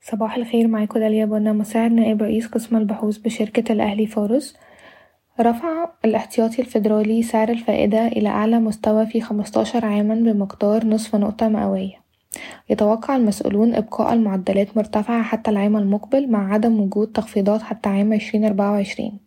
صباح الخير معاكم داليا بنا مساعد نائب رئيس قسم البحوث بشركة الأهلي فارس رفع الاحتياطي الفيدرالي سعر الفائدة إلى أعلى مستوى في خمستاشر عامًا بمقدار نصف نقطة مئوية. يتوقع المسؤولون إبقاء المعدلات مرتفعة حتى العام المقبل مع عدم وجود تخفيضات حتى عام عشرين أربعة وعشرين.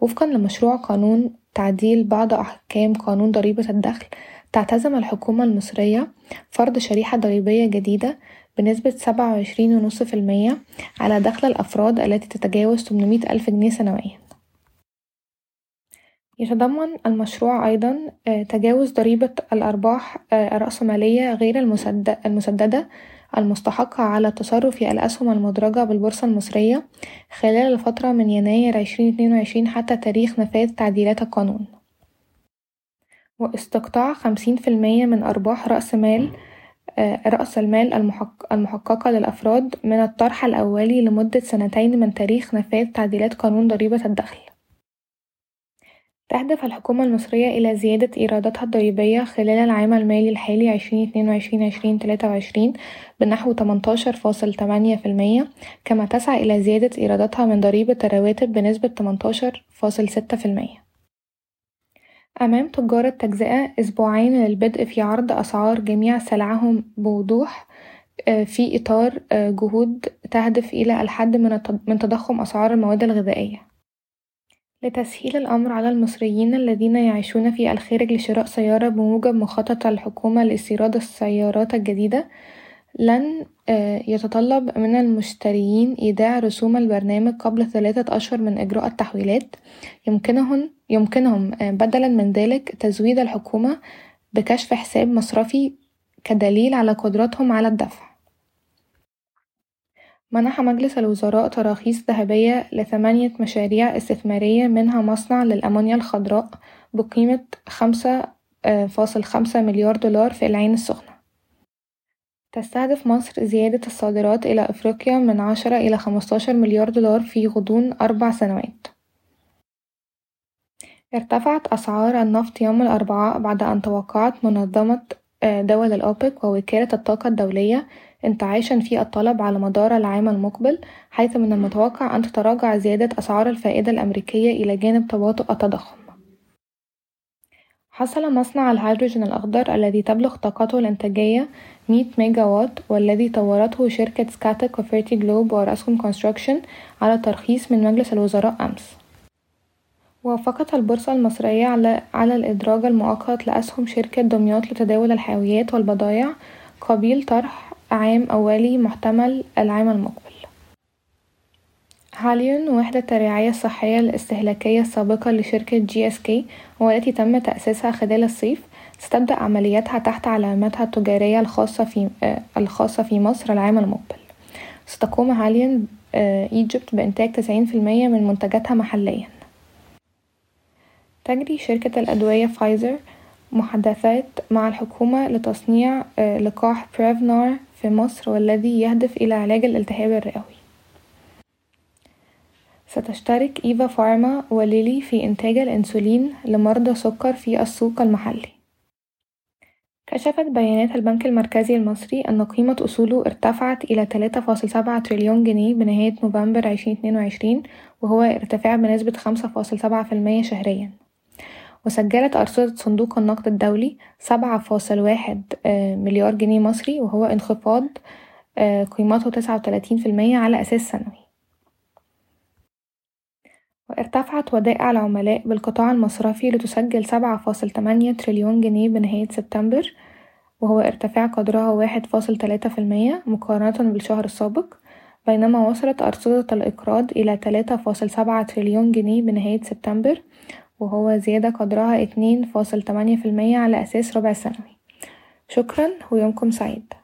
وفقًا لمشروع قانون تعديل بعض أحكام قانون ضريبة الدخل تعتزم الحكومة المصرية فرض شريحة ضريبية جديدة بنسبة سبعة وعشرين ونص في المية على دخل الأفراد التي تتجاوز تمنمية ألف جنيه سنويًا. يتضمن المشروع أيضًا تجاوز ضريبة الأرباح الرأسمالية غير المسددة المستحقة على التصرف في الأسهم المدرجة بالبورصة المصرية خلال الفترة من يناير عشرين اتنين وعشرين حتى تاريخ نفاذ تعديلات القانون. واستقطاع خمسين في المية من أرباح رأس مال رأس المال المحققة للأفراد من الطرح الأولي لمدة سنتين من تاريخ نفاذ تعديلات قانون ضريبة الدخل. تهدف الحكومة المصرية إلى زيادة إيراداتها الضريبية خلال العام المالي الحالي عشرين اتنين وعشرين عشرين تلاتة وعشرين بنحو تمنتاشر فاصل تمانية في المية كما تسعى إلى زيادة إيراداتها من ضريبة الرواتب بنسبة تمنتاشر فاصل ستة في المية. أمام تجار التجزئة أسبوعين للبدء في عرض أسعار جميع سلعهم بوضوح في إطار جهود تهدف إلى الحد من تضخم أسعار المواد الغذائية. لتسهيل الأمر على المصريين الذين يعيشون في الخارج لشراء سيارة بموجب مخطط الحكومة لاستيراد السيارات الجديدة لن يتطلب من المشتريين إيداع رسوم البرنامج قبل ثلاثة أشهر من إجراء التحويلات. يمكنهم بدلًا من ذلك تزويد الحكومة بكشف حساب مصرفي كدليل على قدرتهم على الدفع. منح مجلس الوزراء تراخيص ذهبية لثمانية مشاريع استثمارية منها مصنع للأمونيا الخضراء بقيمة خمسة فاصل خمسة مليار دولار في العين السخنة. تستهدف مصر زيادة الصادرات إلى أفريقيا من عشرة إلى خمستاشر مليار دولار في غضون أربع سنوات. ارتفعت أسعار النفط يوم الأربعاء بعد أن توقعت منظمة دول الأوبك ووكالة الطاقة الدولية انتعاشًا في الطلب على مدار العام المقبل حيث من المتوقع أن تتراجع زيادة أسعار الفائدة الأمريكية إلى جانب تباطؤ التضخم. حصل مصنع الهيدروجين الأخضر الذي تبلغ طاقته الإنتاجية مية ميجا واط والذي طورته شركة سكاتك وفيرتي جلوب وأوراسكوم كونستراكشن على ترخيص من مجلس الوزراء أمس. وافقت البورصة المصرية على الإدراج المؤقت لأسهم شركة دمياط لتداول الحاويات والبضائع قبيل طرح عام أولي محتمل العام المقبل. هاليون وحدة الرعاية الصحية الاستهلاكية السابقة لشركة GSK والتي تم تأسيسها خلال الصيف ستبدأ عملياتها تحت علامتها التجارية الخاصة في الخاصة في مصر العام المقبل. ستقوم هاليون إيجيبت بإنتاج تسعين في المية من منتجاتها محليًا. تجري شركة الأدوية فايزر محادثات مع الحكومة لتصنيع لقاح بريفنار في مصر والذي يهدف إلى علاج الالتهاب الرئوي. ستشترك إيفا فارما وليلي في إنتاج الأنسولين لمرضى سكر في السوق المحلي. كشفت بيانات البنك المركزي المصري أن قيمة أصوله ارتفعت إلى تلاتة فاصل سبعة تريليون جنيه بنهاية نوفمبر عشرين اتنين وعشرين وهو ارتفاع بنسبة خمسة فاصل سبعة في المية شهريًا. وسجلت أرصدة صندوق النقد الدولي سبعة فاصل واحد مليار جنيه مصري وهو انخفاض قيمته وتلاتين في المية على أساس سنوي. وارتفعت ودائع العملاء بالقطاع المصرفي لتسجل سبعة فاصل تمانية تريليون جنيه بنهاية سبتمبر وهو ارتفاع قدرها واحد فاصل تلاتة في المية مقارنة بالشهر السابق بينما وصلت أرصدة الإقراض إلى تلاتة فاصل سبعة تريليون جنيه بنهاية سبتمبر وهو زيادة قدرها اتنين فاصل تمانية في المية على أساس ربع سنوي شكرا ويومكم سعيد.